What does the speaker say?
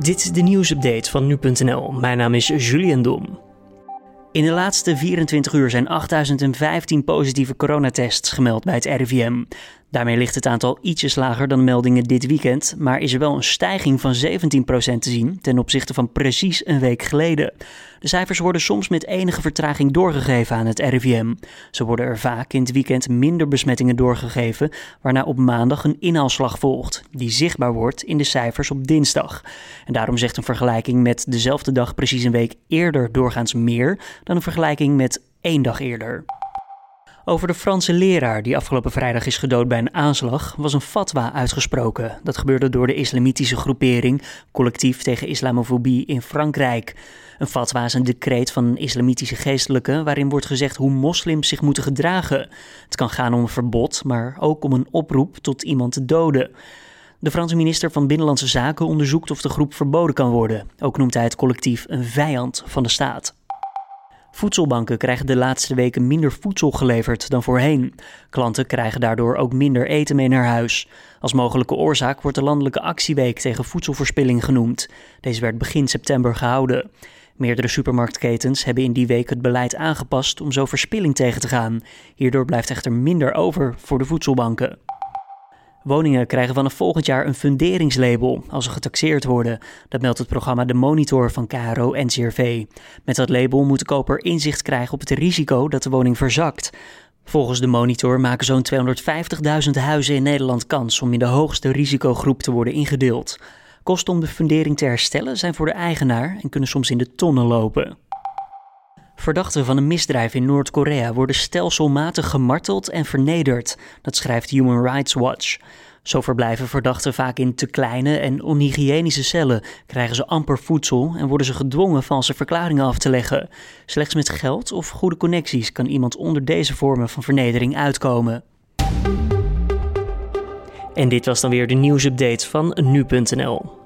Dit is de nieuwsupdate van nu.nl. Mijn naam is Julian Dom. In de laatste 24 uur zijn 8015 positieve coronatests gemeld bij het RIVM. Daarmee ligt het aantal ietsjes lager dan meldingen dit weekend, maar is er wel een stijging van 17% te zien ten opzichte van precies een week geleden. De cijfers worden soms met enige vertraging doorgegeven aan het RIVM. Zo worden er vaak in het weekend minder besmettingen doorgegeven, waarna op maandag een inhaalslag volgt, die zichtbaar wordt in de cijfers op dinsdag. En daarom zegt een vergelijking met dezelfde dag precies een week eerder doorgaans meer dan een vergelijking met één dag eerder. Over de Franse leraar die afgelopen vrijdag is gedood bij een aanslag was een fatwa uitgesproken. Dat gebeurde door de islamitische groepering Collectief tegen Islamofobie in Frankrijk. Een fatwa is een decreet van islamitische geestelijke waarin wordt gezegd hoe moslims zich moeten gedragen. Het kan gaan om een verbod, maar ook om een oproep tot iemand te doden. De Franse minister van Binnenlandse Zaken onderzoekt of de groep verboden kan worden. Ook noemt hij het collectief een vijand van de staat. Voedselbanken krijgen de laatste weken minder voedsel geleverd dan voorheen. Klanten krijgen daardoor ook minder eten mee naar huis. Als mogelijke oorzaak wordt de landelijke actieweek tegen voedselverspilling genoemd. Deze werd begin september gehouden. Meerdere supermarktketens hebben in die week het beleid aangepast om zo verspilling tegen te gaan. Hierdoor blijft echter minder over voor de voedselbanken. Woningen krijgen vanaf volgend jaar een funderingslabel als ze getaxeerd worden. Dat meldt het programma De Monitor van KRO NCRV. Met dat label moet de koper inzicht krijgen op het risico dat de woning verzakt. Volgens de monitor maken zo'n 250.000 huizen in Nederland kans om in de hoogste risicogroep te worden ingedeeld. Kosten om de fundering te herstellen zijn voor de eigenaar en kunnen soms in de tonnen lopen. Verdachten van een misdrijf in Noord-Korea worden stelselmatig gemarteld en vernederd, dat schrijft Human Rights Watch. Zo verblijven verdachten vaak in te kleine en onhygiënische cellen, krijgen ze amper voedsel en worden ze gedwongen valse verklaringen af te leggen. Slechts met geld of goede connecties kan iemand onder deze vormen van vernedering uitkomen. En dit was dan weer de nieuwsupdate van nu.nl.